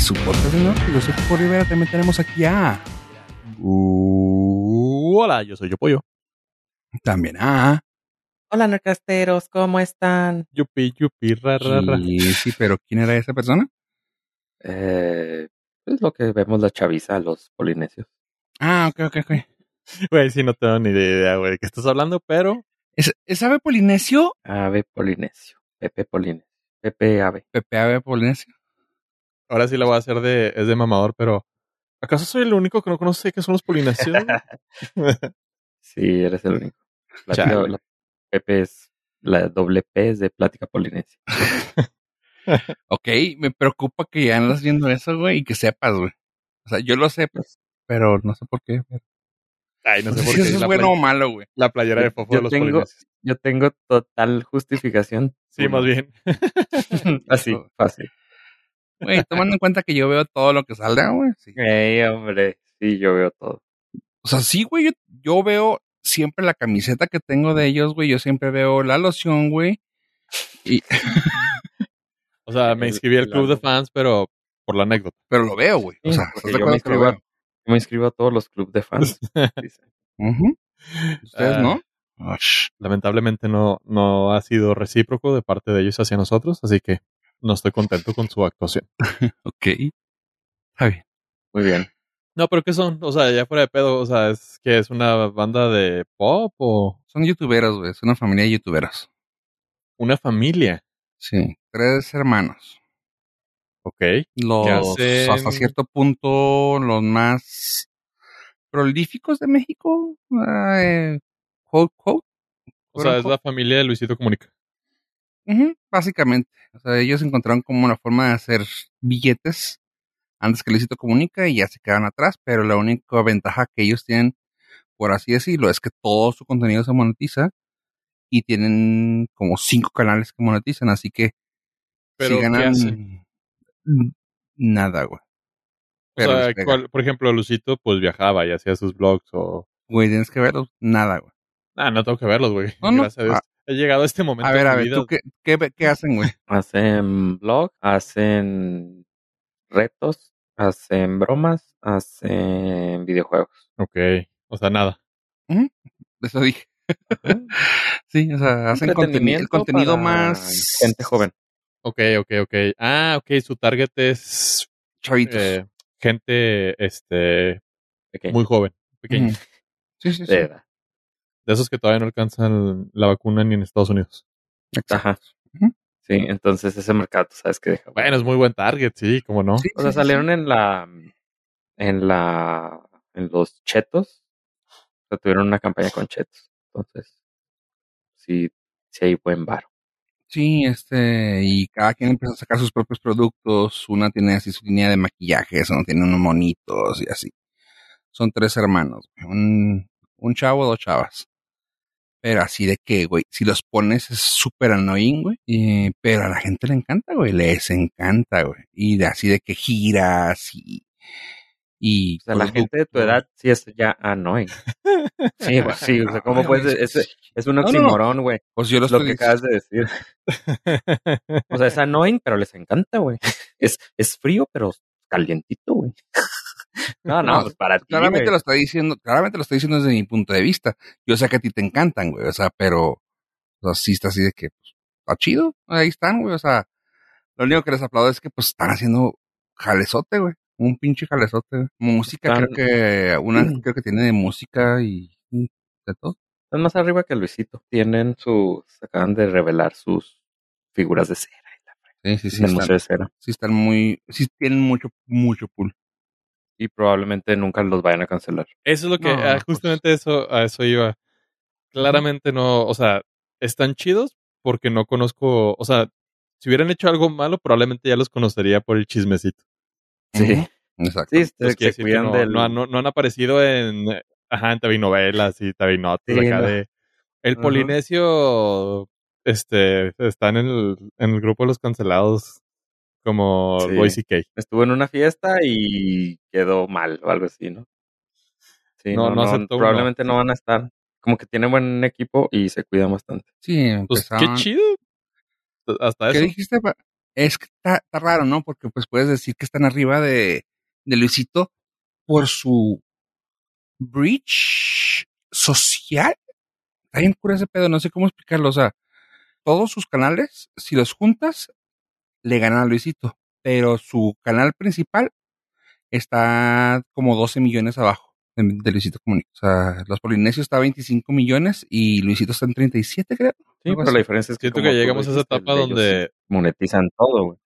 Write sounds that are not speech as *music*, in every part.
su podcast norte. Yo soy Rivera. También tenemos aquí a. Uh, hola, yo soy Yo Pollo. También a. Hola, narcasteros, ¿cómo están? Yupi, yupi, ra, ra, ra. Sí, sí, pero ¿quién era esa persona? Eh, es lo que vemos la chaviza, los polinesios. Ah, ok, ok, ok. Güey, sí, no tengo ni idea, güey, de qué estás hablando, pero ¿Es, ¿es ave polinesio? Ave polinesio. Pepe polinesio. Pepe ave. Pepe ave polinesio. Ahora sí la voy a hacer de, es de mamador, pero ¿acaso soy el único que no conoce qué son los polinesios? *laughs* Sí, eres el único. La- Pepe es la doble P es de plática polinesia. *laughs* Ok, me preocupa que ya andas viendo eso, güey, y que sepas, güey. O sea, yo lo sé, pues, pero no sé por qué. Ay, no sé por qué. eso es la, bueno o malo, güey. la playera de fofo yo de los tengo- polinesios. Yo tengo total justificación. Sí, más bien. *laughs* Así, fácil. Güey, tomando en cuenta que yo veo todo lo que salga, güey. sí. Ey, hombre. Sí, yo veo todo. O sea, sí, güey, yo, yo veo siempre la camiseta que tengo de ellos, güey. Yo siempre veo la loción, güey. Y, *laughs* O sea, me inscribí al el club de fans, pero por la anécdota. pero lo veo, güey. O sea, porque ¿estás de yo me inscribo a- veo? Yo me inscribo a todos los clubes de fans. *laughs* dice. ¿Ustedes Ah. no? Lamentablemente no, no ha sido recíproco de parte de ellos hacia nosotros, así que no estoy contento con su actuación. *laughs* Ok. Está bien. Muy bien. No, pero ¿qué son? O sea, ya fuera de pedo, o sea, ¿es que es una banda de pop o Son youtuberos, güey. Es una familia de youtuberos. una familia? Sí. Tres hermanos. Ok. Los, hacen? hasta cierto punto, los más prolíficos de México. Eh, quote, quote. O sea, es la familia de Luisito Comunica. Básicamente. O sea, ellos encontraron como una forma de hacer billetes antes que Luisito Comunica y ya se quedan atrás, pero la única ventaja que ellos tienen, por así decirlo, es que todo su contenido se monetiza y tienen como cinco canales que monetizan, así que Pero, si ¿qué ganan hacen? nada, güey. O sea, les pega. ¿cuál- por ejemplo, Luisito pues viajaba y hacía sus vlogs o... Güey, tienes que verlos, nada, güey. Ah, no tengo que verlos, güey. No, no. Gracias a Dios. He llegado a este momento A ver, a ver, vida. ¿tú qué, qué, qué hacen, güey? Hacen blog, hacen retos, hacen bromas, hacen videojuegos. Ok. O sea, nada. Eso dije. *laughs* sí, o sea, hacen contenido, contenido para más Gente joven. Ok, ok, ok. Ah, ok. Su target es chavitos. eh, gente, este, muy joven, pequeño. Ujú. Sí, sí, sí. de edad. De esos que todavía no alcanzan la vacuna ni en Estados Unidos. Ajá. Sí, entonces ese mercado, tú ¿sabes qué deja? Bueno, es muy buen target, sí, cómo no. Sí, o sea, sí, sí, salieron en la, en la, en los chetos. O sea, tuvieron una campaña con chetos. Entonces, sí, sí hay buen varo. Sí, este, y cada quien empezó a sacar sus propios productos. Una tiene así su línea de maquillajes, uno tiene unos monitos y así. Son tres hermanos, un, un chavo, dos chavas. Pero así de que, güey, si los pones es súper annoying, güey. y- pero a la gente le encanta, güey, les encanta, güey. Y de así de que giras y... y O sea, la gente de tu edad sí es ya annoying. Sí, sí, o sea, ¿cómo puedes? güey, Es, es un oximorón, güey. Pues yo lo que acabas de decir. O sea, es annoying, pero les encanta, güey. Es, es frío, pero calientito, güey. No, no, No, pues para ti, claramente güey. lo está diciendo, claramente lo estoy diciendo desde mi punto de vista. Yo sé que a ti te encantan, güey, o sea, pero, o sea, sí está así de que, pues, está chido, ahí están, güey, o sea, lo único que les aplaudo es que, pues, están haciendo jalezote, güey, un pinche jalezote, güey. Música, Están- creo que, *clears throat* una, creo que tiene de música y, y de todo. Están más arriba que Luisito. Tienen sus, acaban de revelar sus figuras de cera Sí, sí, sí, están, de Cera. sí están muy, sí tienen mucho, mucho pool. Y probablemente nunca los vayan a cancelar. Eso es lo que, No, ah, pues- justamente eso, a eso iba. Claramente no, o sea, están chidos porque no conozco, o sea, si hubieran hecho algo malo, probablemente ya los conocería por el chismecito. Sí. Exacto. Sí, se, decir cuidan no, del... no, no- no han aparecido en, ajá, en novelas y tabinotes Sí, acá no. de... El. Polinesio, este, está en el, en el grupo de los cancelados como Sí. Boy CK. Estuvo en una fiesta y quedó mal o algo así, ¿no? Sí, No, no, no probablemente no van a estar. Como que tienen buen equipo y se cuidan bastante. Sí, Pues qué chido. Hasta ¿Qué eso. dijiste? Es que está, está raro, ¿no? Porque pues puedes decir que están arriba de, de Luisito por su breach social. Está bien cura ese pedo, no sé cómo explicarlo. O sea, todos sus canales, si los juntas, le ganan a Luisito. Pero su canal principal está como 12 millones abajo de, de Luisito Comunica. O sea, los Polinesios está a 25 millones y Luisito está en 37, creo. Sí, pero así. la diferencia es que. Siento que llegamos a esa etapa donde monetizan todo, güey.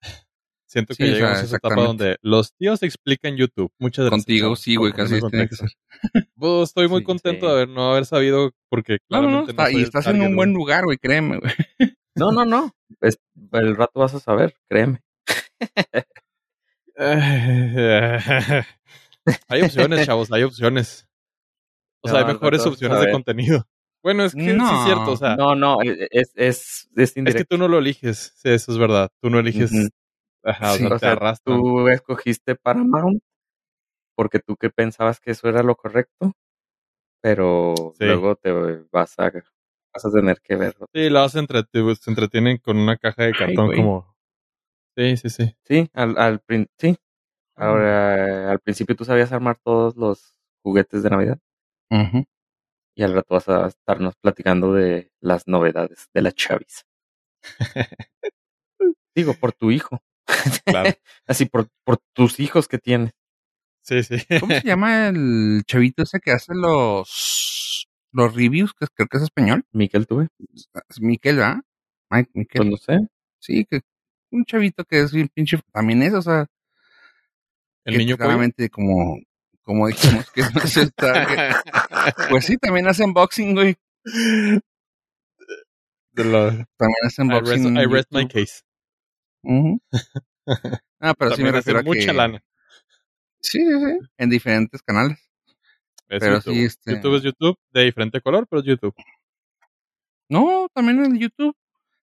siento que Sí, o sea, llegamos a esa etapa donde los tíos explican YouTube. Muchas gracias. Contigo, sí, güey, casi en tiene que ser. *laughs* Pues, estoy muy Sí, contento sí. de haber, no haber sabido porque No, no, no, está- y estás en un buen lugar, güey, créeme, güey. No, no, no. Es- el rato vas a saber, créeme. *laughs* hay opciones, chavos, hay opciones. O sea, No, hay mejores opciones de contenido. Bueno, es que sí No. es cierto, o sea, no, no, e- es, es, es es que tú no lo eliges, sí, eso es verdad. Tú no eliges, Ujú. ajá, o Sí, sea, te sea, tú escogiste Paramount porque tú que pensabas que eso era lo correcto, pero Sí. luego te vas a, vas a tener que ver. Sí, lo hacen, te- se entretienen con una caja de cartón como... Sí, sí, sí. Sí, al, al prin- sí. Ahora, al principio tú sabías armar todos los juguetes de Navidad y al rato vas a estarnos platicando de las novedades de la Chavis. *laughs* Digo, por tu hijo. *laughs* Claro. Así, por, por tus hijos que tienes. Sí, sí. ¿Cómo se llama el chavito ese que hace los los reviews? Que creo que es español. Miquel, tuve. Es Miquel, ¿verdad? Mike Miquel. Pues no sé. Sí, que un chavito que es bien pinche. También es, o sea, El que niño pollo. claramente como, como dijimos que no es el target. *laughs* Pues sí, también hace unboxing, güey. También hace I unboxing. rest, I rest my case. Ah, *laughs* pero sí me También hace refiero a mucha que... lana. Sí, sí, sí. En diferentes canales. Es Pero YouTube. sí, este- YouTube es YouTube de diferente color, pero es YouTube. No, también en el YouTube.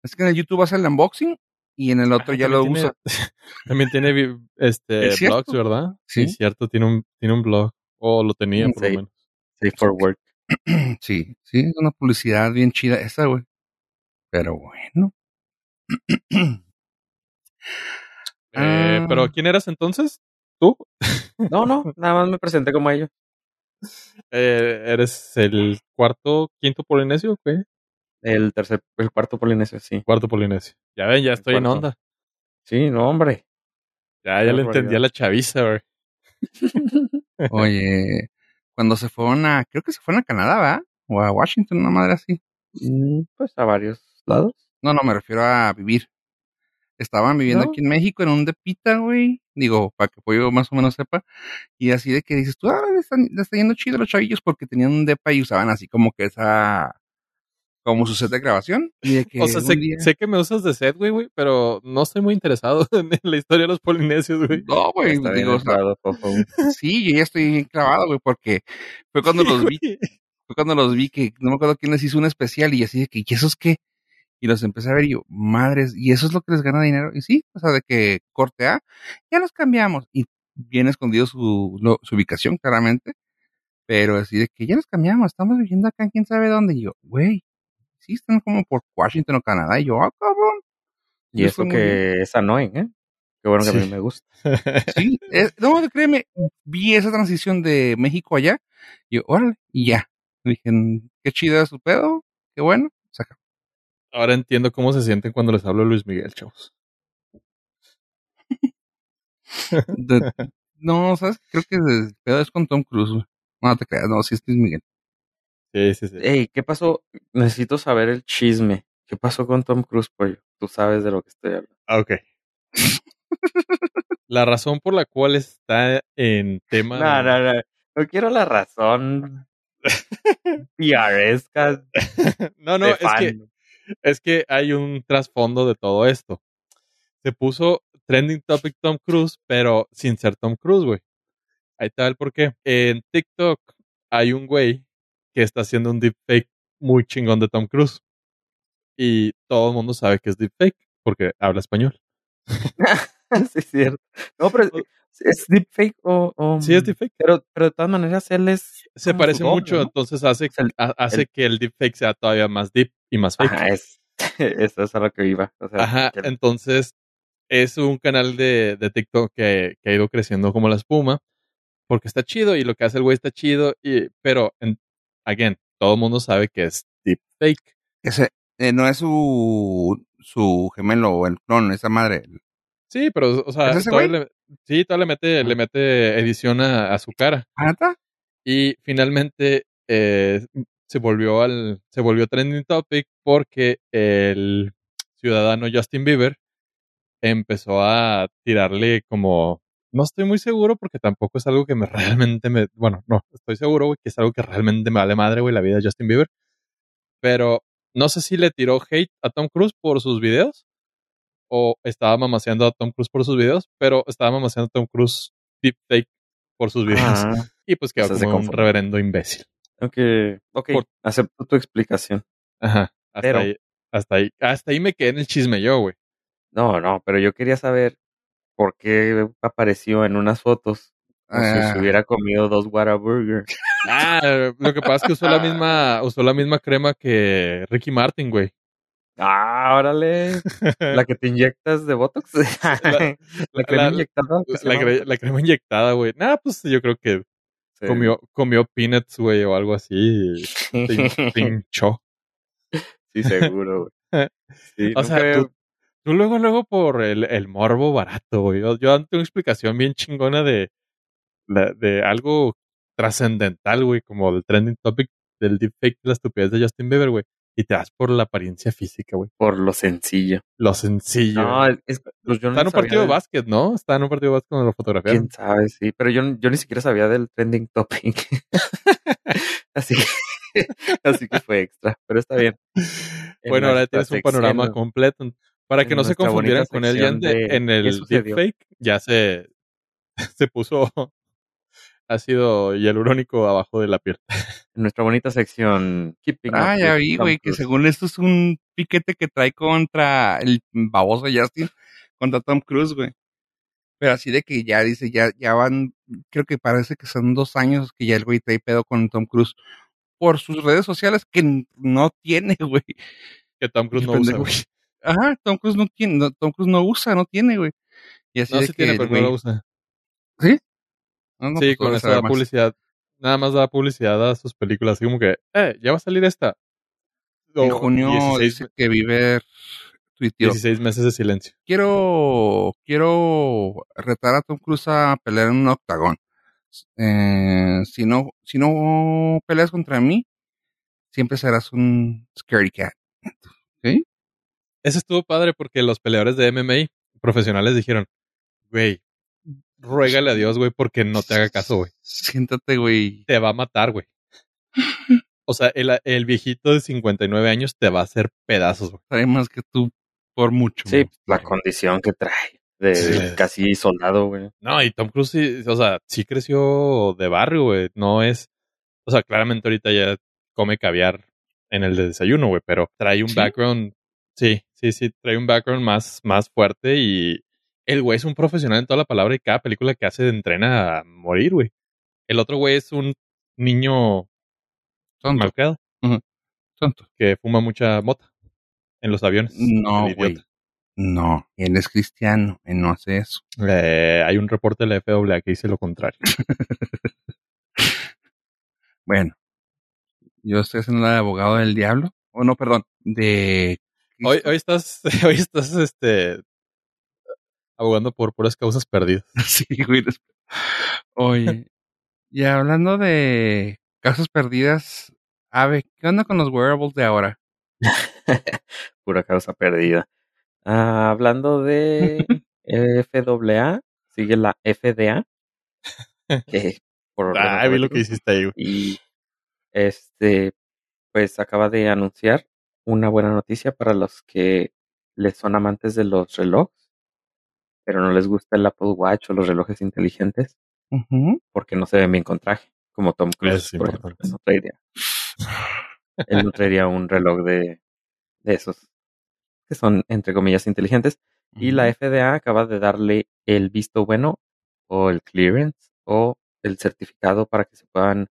Es que en el YouTube hace el unboxing y en el otro Ah, ya lo tiene- usa. *laughs* También tiene este blogs, ¿verdad? Sí. es cierto, tiene un, tiene un blog. O lo tenía, por lo menos. Safe for work. *clears throat* Sí, sí, es una publicidad bien chida esa, güey. Pero bueno. *clears throat* Eh, Ah. pero ¿quién eras entonces? ¿Tú? No, no, *laughs* nada más me presenté como ellos. Eh, ¿Eres el cuarto, quinto polinesio? ¿Qué? El tercer, el cuarto polinesio, sí. Cuarto polinesio. Ya ven, ya estoy en onda. Sí, no, hombre. Ya, ya Qué le entendí a barbaridad. la chaviza, güey. *laughs* Oye, cuando se fueron a, creo que se fueron a Canadá, ¿verdad? O a Washington, una madre así. Mm, Pues a varios lados. No, no, me refiero a vivir. Estaban viviendo No. aquí en México en un depita, güey. Digo, para que Pollo más o menos sepa. Y así de que dices tú, ah, le están, le yendo chido los chavillos porque tenían un depa y usaban así como que esa, como su set de grabación. Y de que O sea, sé, día- sé que me usas de set, güey, güey, pero no estoy muy interesado *laughs* en la historia de los polinesios, güey. No, güey, Está digo, o sea, sí, yo ya estoy bien clavado, güey, porque fue cuando los vi, fue cuando los vi que no me acuerdo quién les hizo un especial y así de que, ¿y esos qué? Y los empecé a ver y yo, madres, ¿y eso es lo que les gana dinero? Y sí, o sea, de que corte A, ya los cambiamos. Y bien escondido su, lo- su ubicación, claramente. Pero así de que ya los cambiamos, estamos viviendo acá en quién sabe dónde. Y yo, güey, sí, están como por Washington o Canadá. Y yo, ah, cabrón. Y fue eso muy bien. que es annoying, ¿eh? Qué bueno que a mí me gusta. Sí, eh, no, créeme, vi esa transición de México allá. Y yo, órale, y ya. Dije, "Mm, qué chido es su pedo, qué bueno. Ahora entiendo cómo se sienten cuando les hablo a Luis Miguel, chavos. De- no, ¿sabes? Creo que el pedo es con Tom Cruise, güey. No te creas, no, sí es Luis Miguel. Sí, sí, sí. Ey, ¿qué pasó? Necesito saber el chisme. ¿Qué pasó con Tom Cruise, pollo? Tú sabes de lo que estoy hablando. Ah, ok. la razón por la cual está en tema. No, no, no. No quiero la razón. *laughs* PResca no, no, es fan. que, es que hay un trasfondo de todo esto. Se puso trending topic Tom Cruise, pero sin ser Tom Cruise, güey. Ahí está el por qué. En TikTok hay un güey que está haciendo un deepfake muy chingón de Tom Cruise. Y todo el mundo sabe que es deepfake porque habla español. *laughs* *laughs* sí, es cierto. No, pero es, es deepfake o, o- Sí, es deepfake. Pero, pero de todas maneras él es. Se parece mucho, ¿no? entonces hace, el- ha- hace el- que el deepfake sea todavía más deep y más fake. Ajá, es. *laughs* Eso es a lo que iba. O sea, Ajá, que- entonces es un canal de, de TikTok que, que ha ido creciendo como la espuma, porque está chido y lo que hace el güey está chido, y, pero, en, again, todo el mundo sabe que es deepfake. Ese eh, no es su, su gemelo o el clon, esa madre. Sí, pero, o sea, ¿Es ese todavía güey? le, sí, todavía le mete, le mete edición a, a su cara. ¿Ah, neta? Y finalmente eh, se volvió al, se volvió trending topic porque el ciudadano Justin Bieber empezó a tirarle como, no estoy muy seguro porque tampoco es algo que me *laughs* realmente me, bueno, no, estoy seguro, güey, que es algo que realmente me vale madre, güey, la vida de Justin Bieber. Pero no sé si le tiró hate a Tom Cruise por sus videos o estaba mamaseando a Tom Cruise por sus videos, pero estaba mamaseando a Tom Cruise deepfake por sus videos. Ah, *laughs* Y pues quedó como un reverendo imbécil. ok, ok, Por- acepto tu explicación. Ajá. Hasta Pero- ahí. Hasta ahí. Hasta ahí me quedé en el chisme yo, güey. No, no, pero yo quería saber por qué apareció en unas fotos como si Ah. se hubiera comido dos Whataburger. Ah, lo que pasa es que usó la misma, usó la misma crema que Ricky Martin, güey. Ah, órale. La que te inyectas de Botox. *laughs* la, la- crema la- inyectada. ¿qué La, cre- crema inyectada, güey. Nah, pues yo creo que Sí. comió, comió peanuts, güey, o algo así. y *laughs* hinchó. sí, seguro, güey. *laughs* Sí, O sea, tú, tú luego, luego por el, el morbo barato, güey. Yo, yo ante una explicación bien chingona de, de algo trascendental, güey, como el trending topic del deepfake de la estupidez de Justin Bieber, güey. Y te das por la apariencia física, güey. por lo sencillo. Lo sencillo. No, es, es- pues yo Está en no un partido de básquet, ¿no? Está en un partido de básquet cuando lo fotografiaron. Quién sabe, sí, pero yo, yo ni siquiera sabía del trending topic. *laughs* así que, así que fue extra, pero está bien. En Bueno, ahora tienes un panorama completo. Para que no se confundieran con él ya en, sección de- de en ¿qué el deepfake, ya se, *laughs* se puso ácido hialurónico abajo de la piel. En nuestra bonita sección Keeping Ah, ya vi, güey, que según esto es un piquete que trae contra el baboso Justin, contra Tom Cruise, güey. Pero así de que ya dice, ya, ya van, creo que parece que son dos años que ya el güey trae pedo con Tom Cruise por sus redes sociales que no tiene, *laughs* güey. Que Tom Cruise no usa, güey. Ajá, Tom Cruise no tiene, no, Tom Cruise no usa, no tiene, güey. Y así No, de sí que tiene, pero no lo usa. No, no, sí, pues, con eso da publicidad. Nada más da publicidad a sus películas. Así como que, eh, ya va a salir esta. En junio 16, dice que Bieber tuiteó. 16 meses de silencio. quiero, quiero retar a Tom Cruise a pelear en un octagón. Eh, si no, si no peleas contra mí, siempre serás un scary cat. ¿Sí? Ese estuvo padre porque los peleadores de MMA profesionales dijeron, güey, ruégale a Dios, güey, porque no te haga caso, güey. Siéntate, güey. Te va a matar, güey. *laughs* O sea, el, el viejito de 59 años te va a hacer pedazos, güey. Trae más que tú por mucho. Sí, güey. la condición que trae de Sí. casi soldado, güey. No, y Tom Cruise, sí, o sea, sí creció de barrio, güey. No es, o sea, claramente ahorita ya come caviar en el de desayuno, güey, pero trae un ¿Sí? background, sí, sí, sí, trae un background más, más fuerte y el güey es un profesional en toda la palabra y cada película que hace entrena a morir, güey. El otro güey es un niño Tonto, malcriado tonto. que fuma mucha mota en los aviones. No, güey. No, él es cristiano, él no hace eso. Eh, hay un reporte de la FAA que dice lo contrario. *laughs* Bueno, yo estoy haciendo la de abogado del diablo. O no, perdón, de... Hoy, hoy estás, *laughs* hoy estás, este, abogando por puras causas perdidas. *laughs* Sí, güey. *gasps* Oye, y hablando de casos perdidas, Ave, ¿qué onda con los wearables de ahora? *laughs* Pura causa perdida. Ah, hablando de *laughs* FAA, sigue la FDA. Que por Ah, vi lo que hiciste ahí. Y este, pues acaba de anunciar una buena noticia para los que les son amantes de los relojes, pero no les gusta el Apple Watch o los relojes inteligentes porque no se ven bien con traje, como Tom Cruise, Es por ejemplo. Él no traería, él no traería un reloj de, de esos que son, entre comillas, inteligentes. Y la FDA acaba de darle el visto bueno o el clearance o el certificado para que se puedan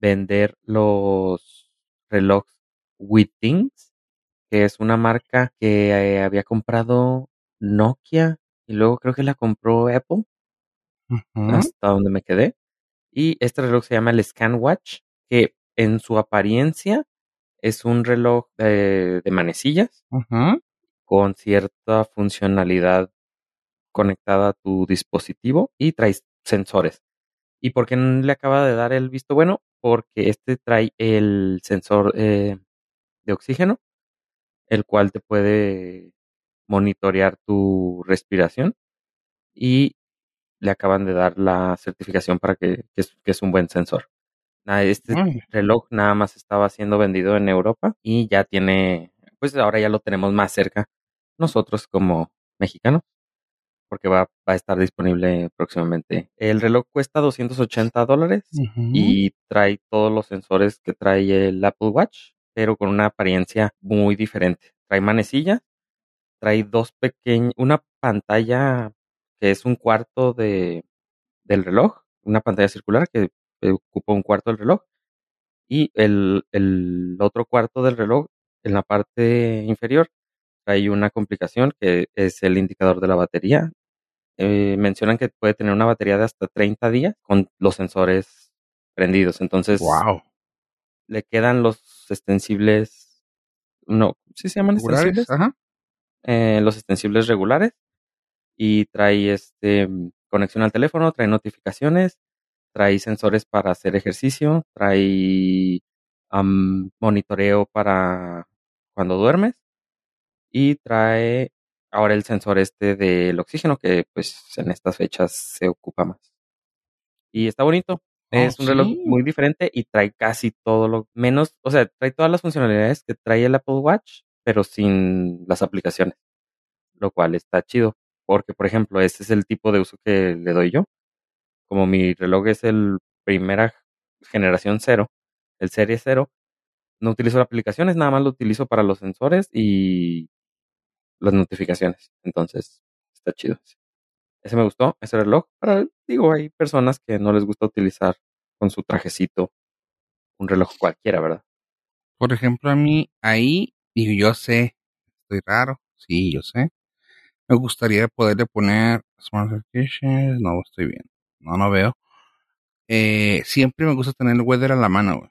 vender los relojes Withings, que es una marca que eh, había comprado Nokia y luego creo que la compró Apple, hasta donde me quedé. Y este reloj se llama el ScanWatch, que en su apariencia es un reloj de, de manecillas con cierta funcionalidad conectada a tu dispositivo y trae sensores. ¿Y por qué no le acaba de dar el visto bueno? Porque este trae el sensor eh, de oxígeno, el cual te puede monitorear tu respiración y le acaban de dar la certificación para que, que es, que es un buen sensor. Este reloj nada más estaba siendo vendido en Europa y ya tiene, pues ahora ya lo tenemos más cerca nosotros como mexicanos, porque va, va a estar disponible próximamente. El reloj cuesta 280 dólares y trae todos los sensores que trae el Apple Watch, pero con una apariencia muy diferente. Trae manecilla, trae dos pequeñas, una pantalla que es un cuarto de, del reloj, una pantalla circular que ocupa un cuarto del reloj y el, el otro cuarto del reloj en la parte inferior trae una complicación que es el indicador de la batería. Eh, mencionan que puede tener una batería de hasta 30 días con los sensores prendidos. Entonces Wow. le quedan los extensibles, no, ¿sí se llaman extensibles? Ajá. Eh, los extensibles regulares y trae este conexión al teléfono, trae notificaciones, trae sensores para hacer ejercicio, trae monitoreo para cuando duermes y trae ahora el sensor este del oxígeno que pues en estas fechas se ocupa más. Y está bonito. Oh, Es un reloj sí. muy diferente y trae casi todo lo menos, o sea, trae todas las funcionalidades que trae el Apple Watch, pero sin las aplicaciones, lo cual está chido, porque por ejemplo, ese es el tipo de uso que le doy yo. Como mi reloj es el primera generación cero, el serie cero, no utilizo aplicaciones, nada más lo utilizo para los sensores y las notificaciones. Entonces, está chido. Ese me gustó, ese reloj. Para, digo, hay personas que no les gusta utilizar con su trajecito un reloj cualquiera, ¿verdad? Por ejemplo, a mí ahí, digo, yo sé, estoy raro, sí, yo sé. Me gustaría poderle poner Smart Notifications, no estoy bien, no, no veo. Eh, siempre me gusta tener el weather a la mano, güey.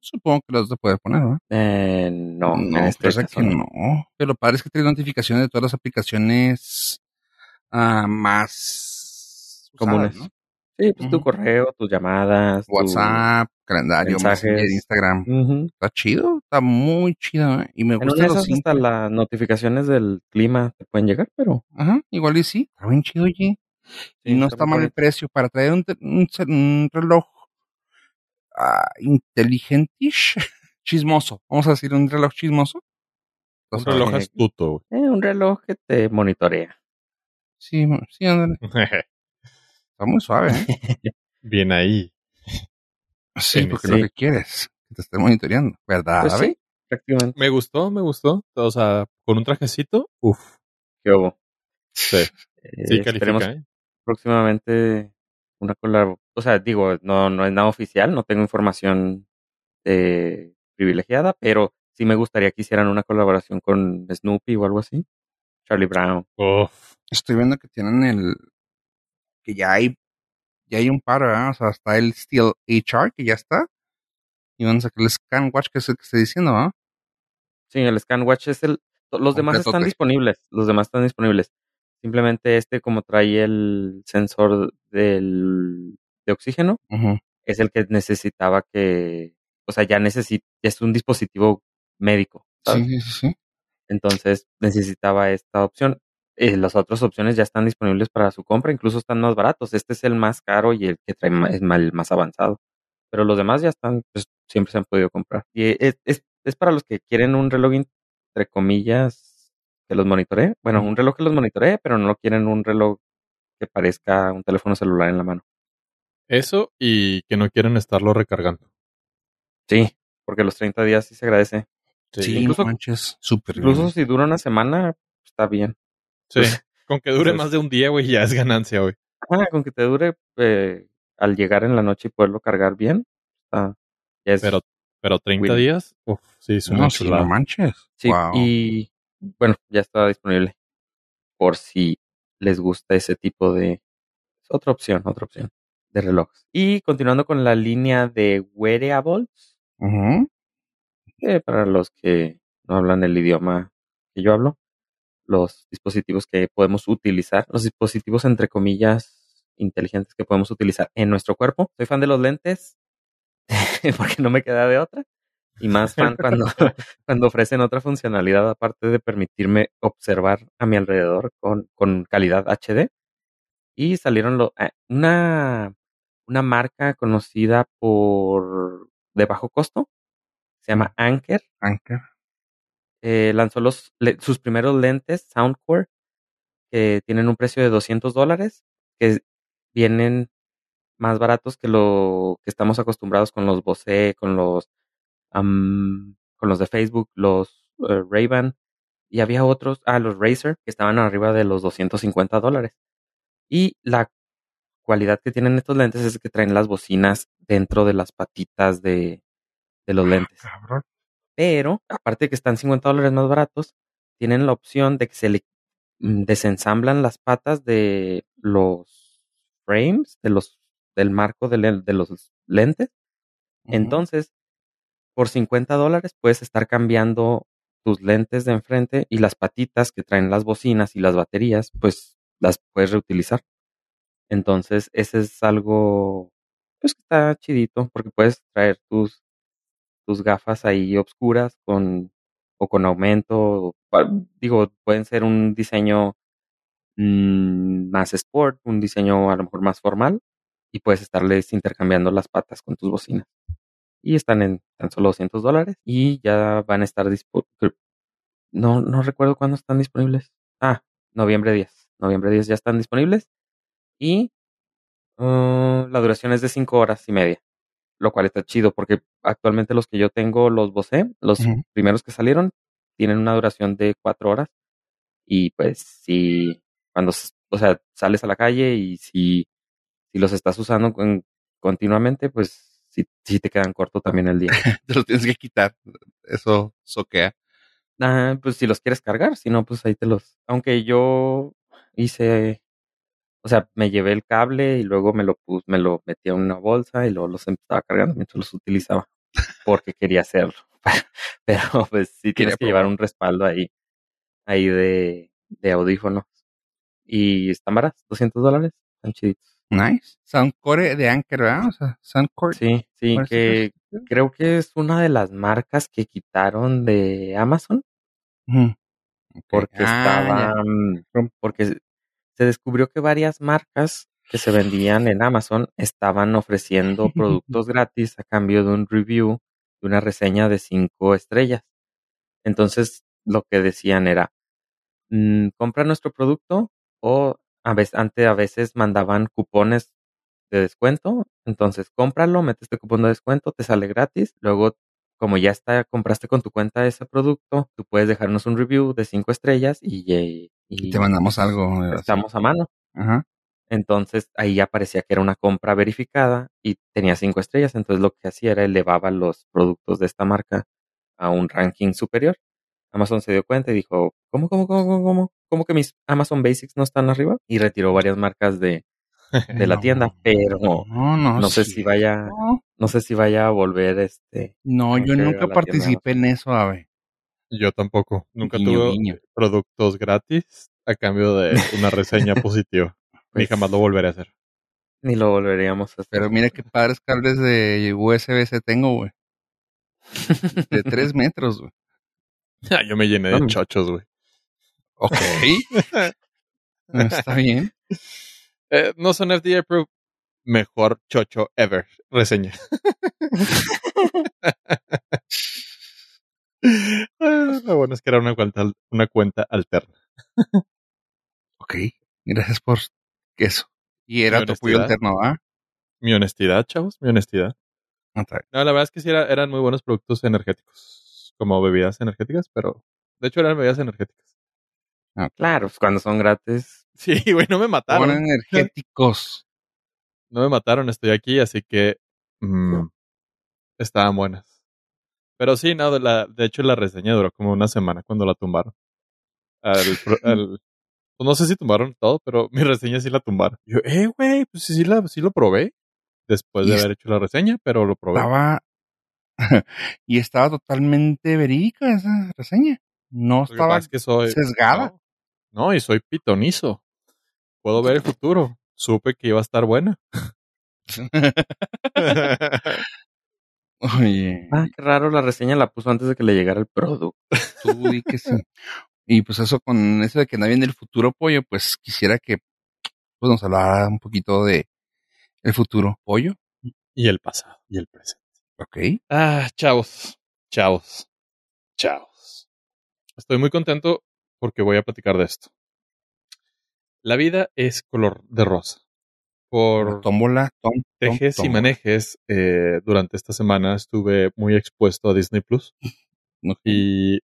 Supongo que los de poder poner, ¿no? Eh, no, en no, este parece caso que no. no. Pero lo padre es que trae notificaciones de todas las aplicaciones ah, más usadas, Comunes. ¿no? Sí, pues tu correo, tus llamadas, tu- WhatsApp, calendario, mensajes. Instagram. Está chido, está muy chido, ¿eh? Y me En una gusta hasta las notificaciones del clima te pueden llegar, pero Ajá, igual y sí. Está bien chido, oye. sí, y no está mal el precio para traer un, un un reloj ah, inteligentish, *laughs* chismoso. Vamos a decir un reloj chismoso. Un Está reloj astuto, güey. Eh, un reloj que te monitorea. Sí, sí, ándale. *laughs* Está muy suave, ¿eh? *laughs* Bien ahí. Sí, porque sí. lo que quieres, que te esté monitoreando, ¿verdad? Pues Abe? sí, prácticamente. Me gustó, me gustó. O sea, con un trajecito, uff. ¿Qué hubo? Sí, Eh, sí esperemos califica, ¿eh? próximamente una colaboración. O sea, digo, no, no es nada oficial, no tengo información eh, privilegiada, pero sí me gustaría que hicieran una colaboración con Snoopy o algo así. Charlie Brown. Uf. Estoy viendo que tienen el. Que ya hay. ya hay un par, ¿verdad? O sea, está el Steel HR, que ya está. Y van a sacar el ScanWatch, que es el que estoy diciendo, ¿ah? Sí, el ScanWatch es el. Los demás están disponibles. Los demás están disponibles. Simplemente este, como trae el sensor del, de oxígeno, es el que necesitaba que. O sea, ya necesita. Es un dispositivo médico. ¿sabes? Sí, sí, sí. Entonces necesitaba esta opción. Eh, las otras opciones ya están disponibles para su compra, incluso están más baratos. Este es el más caro y el que trae ma- es el más avanzado. Pero los demás ya están, pues siempre se han podido comprar. Y es, es, es para los que quieren un reloj, entre comillas, que los monitoree. Bueno, un reloj que los monitoree, pero no quieren un reloj que parezca un teléfono celular en la mano. Eso y que no quieren estarlo recargando. Sí, porque los 30 días sí se agradece. Sí, Incluso- no manches, súper Incluso bien. si dura una semana, está bien. Sí. Pues- *laughs* Con que dure pues- más de un día, güey, ya es ganancia, güey. Ah, con que te dure eh, al llegar en la noche y poderlo cargar bien. ya es- Pero, pero 30 Will. días, uf, sí, es una No, manches. sí, wow. y bueno, ya está disponible. por si les gusta ese tipo de... Es otra opción, otra opción de relojes. Y continuando con la línea de wearables, para los que no hablan el idioma que yo hablo, los dispositivos que podemos utilizar, los dispositivos entre comillas inteligentes que podemos utilizar en nuestro cuerpo. Soy fan de los lentes *laughs* porque no me queda de otra. Y más *laughs* fan cuando, *laughs* cuando ofrecen otra funcionalidad aparte de permitirme observar a mi alrededor con, con calidad HD. Y salieron lo, eh, una, una marca conocida por de bajo costo. Se llama Anker Anker. Eh, lanzó los, le- sus primeros lentes Soundcore que tienen un precio de 200 dólares, que vienen más baratos que lo que estamos acostumbrados con los Bose, con los am, con los de Facebook, los Ray-Ban y había otros, ah, los Razer que estaban arriba de los 250 dólares. Y la cualidad que tienen estos lentes es que traen las bocinas dentro de las patitas de, de los lentes. Cabrón. Pero, aparte de que están 50 dólares más baratos, tienen la opción de que se le mm, desensamblan las patas de los frames, de los, del marco de, le- de los lentes. Entonces, por 50 dólares puedes estar cambiando tus lentes de enfrente y las patitas que traen las bocinas y las baterías, pues las puedes reutilizar. Entonces, ese es algo, pues que está chidito, porque puedes traer tus, tus gafas ahí obscuras con, o con aumento, digo, pueden ser un diseño mm, más sport, un diseño a lo mejor más formal, y puedes estarles intercambiando las patas con tus bocinas. Y están en tan solo 200 dólares y ya van a estar disponibles. No, no recuerdo cuándo están disponibles. Ah, noviembre 10. Noviembre 10 ya están disponibles. Y uh, la duración es de 5 horas y media. Lo cual está chido porque actualmente los que yo tengo, los Bose, los primeros que salieron, tienen una duración de 4 horas. Y pues si cuando, o sea, sales a la calle y si, si los estás usando con- continuamente, pues sí, sí te quedan corto también el día. *laughs* Te lo tienes que quitar. Eso soquea. Ah, pues si los quieres cargar, si no, pues ahí te los. Aunque yo hice, o sea, me llevé el cable y luego me lo pus, me lo metí en una bolsa y luego los estaba cargando mientras los utilizaba, porque quería hacerlo. *laughs* Pero pues sí tienes que llevar un respaldo ahí, ahí de, de audífonos. Y están baratos, 200 dólares, están chiditos. Nice. Soundcore de Anker, ¿verdad? O sea, Soundcore. Sí, sí, que creo que es una de las marcas que quitaron de Amazon. Porque Ah, estaban, porque se descubrió que varias marcas que se vendían en Amazon estaban ofreciendo *laughs* productos gratis a cambio de un review, de una reseña de cinco estrellas. Entonces, lo que decían era, mm, compra nuestro producto o a veces, antes a veces mandaban cupones de descuento. Entonces, cómpralo, mete este cupón de descuento, te sale gratis. Luego, como ya está, compraste con tu cuenta ese producto, tú puedes dejarnos un review de cinco estrellas y, eh, Y y te mandamos algo. eh, así. estamos a mano. Ajá. Entonces ahí ya parecía que era una compra verificada y tenía cinco estrellas. Entonces lo que hacía era elevaba los productos de esta marca a un ranking superior. Amazon se dio cuenta y dijo, ¿cómo, cómo, cómo, cómo, cómo? ¿Cómo que mis Amazon Basics no están arriba? Y retiró varias marcas de, *laughs* de la No, tienda, pero No, no, no sé sí. si vaya, No, sé si vaya a volver este. No, yo nunca tienda participé en eso, Ave. Yo tampoco. Nunca tuve productos gratis a cambio de una reseña *laughs* positiva. Ni Pues, jamás lo volveré a hacer. Ni lo volveríamos a hacer. Pero mira qué padres cables de USB-C tengo, güey. De tres *laughs* metros, güey. Yo me llené de chochos, güey. Ok. Está bien. Eh, no son FDA approved. Mejor chocho ever. Reseña. *laughs* Ah, Lo bueno es que era una cuenta, una cuenta alterna. *laughs* Ok. Gracias por eso. Y era tu apoyo alterno, ¿ah? Mi honestidad, chavos, mi honestidad. Bien. No, la verdad es que sí era- eran muy buenos productos energéticos, como bebidas energéticas, pero de hecho eran bebidas energéticas. Claro, pues, cuando son gratis. *laughs* Sí, güey, no me Son mataron. energéticos. *laughs* No me mataron, estoy aquí, así que mm, estaban buenas. Pero sí, no, de, la, de hecho la reseña duró como una semana cuando la tumbaron. Al, pro- *laughs* al- Pues no sé si tumbaron todo, pero mi reseña sí la tumbaron. Yo, eh, güey, pues sí, sí, la, sí lo probé. Después de haber hecho la reseña, pero lo probé. Estaba. y estaba totalmente verídica esa reseña. No estaba es que soy sesgada. No, no, y soy pitonizo. Puedo ver el futuro. Supe que iba a estar buena. *laughs* Oye, Ah, qué raro, la reseña la puso antes de que le llegara el producto. que sí. Y pues eso con eso de que no viene el futuro pollo, pues quisiera que pues, nos hablara un poquito de el futuro pollo. y el pasado y el presente. Ok. Ah, chavos, chavos, chavos. Estoy muy contento porque voy a platicar de esto. La vida es color de rosa. Por Tómbola, tom, tom, tejes y manejes, eh, durante esta semana estuve muy expuesto a Disney Plus *laughs* y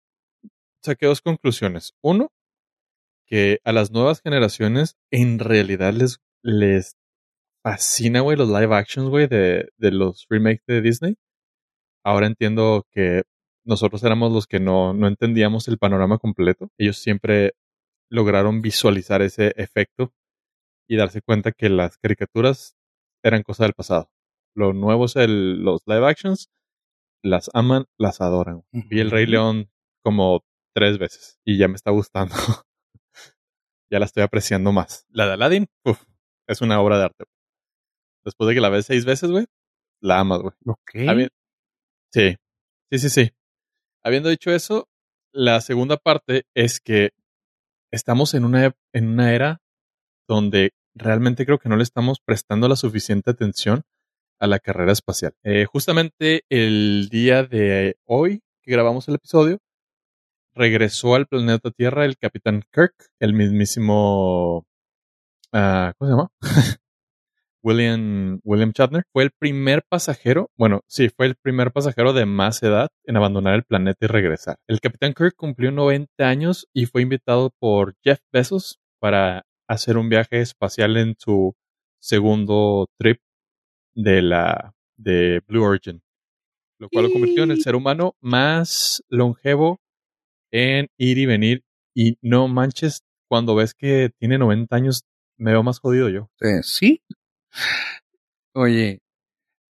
saqué dos conclusiones. Uno, que a las nuevas generaciones en realidad les, les fascina, güey, los live actions, güey, de, de los remakes de Disney. Ahora entiendo que nosotros éramos los que no, no entendíamos el panorama completo. Ellos siempre lograron visualizar ese efecto y darse cuenta que las caricaturas eran cosa del pasado. Lo nuevo es el, los live actions, las aman, las adoran. Vi el Rey. León como tres veces y ya me está gustando. *laughs* ya la estoy apreciando más. La de Aladdin, uf, es una obra de arte. Después de que la ves seis veces, güey, la amas, güey. Ok. Sí, sí, sí, sí. Habiendo dicho eso, la segunda parte es que estamos en una, en una era donde realmente creo que no le estamos prestando la suficiente atención a la carrera espacial. Eh, justamente el día de hoy que grabamos el episodio, regresó al planeta Tierra el capitán Kirk, el mismísimo... ah, ¿Cómo se llama? *laughs* William, William Shatner. Fue el primer pasajero, bueno, sí, fue el primer pasajero de más edad en abandonar el planeta y regresar. El capitán Kirk cumplió 90 años y fue invitado por Jeff Bezos para hacer un viaje espacial en su segundo trip de la de Blue Origin, lo cual lo convirtió en el ser humano más longevo en ir y venir y no manches cuando ves que tiene 90 años me veo más jodido yo. Eh, sí. Oye,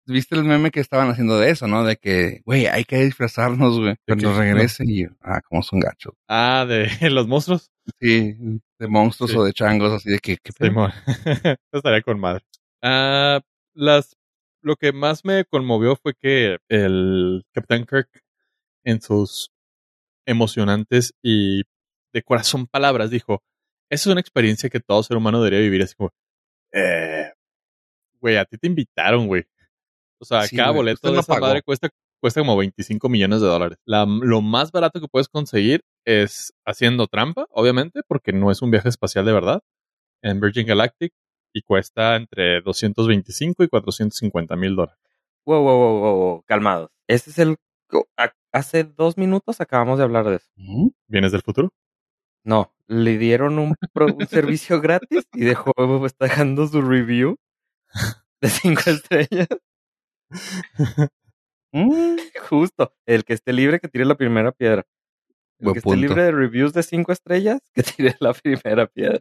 ¿viste el meme que estaban haciendo de eso, no? De que, güey, hay que disfrazarnos, güey, cuando qué? regrese. Y ah, como son gachos. Ah, de *laughs* los monstruos. Sí, de monstruos Sí. o de changos, así de que. *laughs* Estaría con madre. Ah, las, lo que más me conmovió fue que el Capitán Kirk, en sus emocionantes y de corazón palabras, dijo: Esa es una experiencia que todo ser humano debería vivir. Así como, eh, güey, a ti te invitaron, güey. O sea, Sí, cada boleto de no esa pagó. madre cuesta, cuesta como 25 millones de dólares. La- lo más barato que puedes conseguir es haciendo trampa, obviamente, porque no es un viaje espacial de verdad, en Virgin Galactic y cuesta entre 225 y 450 mil dólares. Wow, wow, wow, wow, wow, calmados. Este es el... Hace dos minutos acabamos de hablar de eso. ¿Vienes del futuro? No, le dieron un, pro- un servicio gratis y dejó, *laughs* está dejando su review *laughs* de cinco estrellas. Mm, *laughs* Justo, el que esté libre que tire la primera piedra. El Buen que esté libre de reviews de cinco estrellas, *laughs* que tire la primera piedra.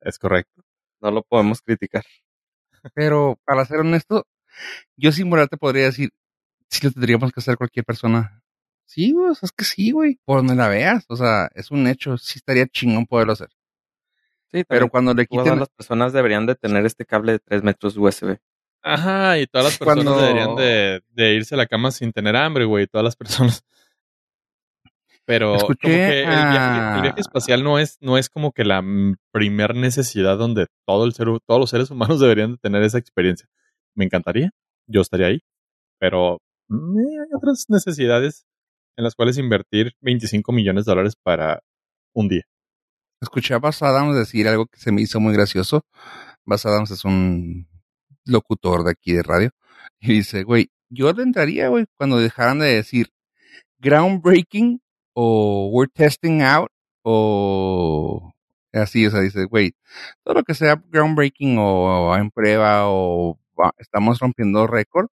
Es correcto. No lo podemos criticar. Pero, para ser honesto, yo sin moral te podría decir, si lo tendríamos que hacer cualquier persona. Sí, güey, o sea, es que sí, güey. Por donde la veas, o sea, es un hecho. Sí estaría chingón poderlo hacer. Sí, Pero cuando le todas quiten... las personas deberían de tener este cable de 3 metros USB. Ajá, y todas las *laughs* personas Cuando- deberían de, de irse a la cama sin tener hambre, güey. Todas las personas. *laughs* Pero Escuché como que el viaje, el viaje a- espacial no es, no es como que la primer necesidad donde todo el ser, todos los seres humanos *laughs* deberían de tener esa experiencia. Me encantaría, yo estaría ahí, pero mm, hay otras necesidades en las cuales invertir 25 millones de dólares para un día. Escuché a Bas Adams decir algo que se me hizo muy gracioso. Bas Adams es un locutor de aquí de radio. Y dice, güey, yo le entraría, güey, cuando dejaran de decir groundbreaking o we're testing out o así, o sea, dice, güey, todo lo que sea groundbreaking o en prueba o estamos rompiendo récord,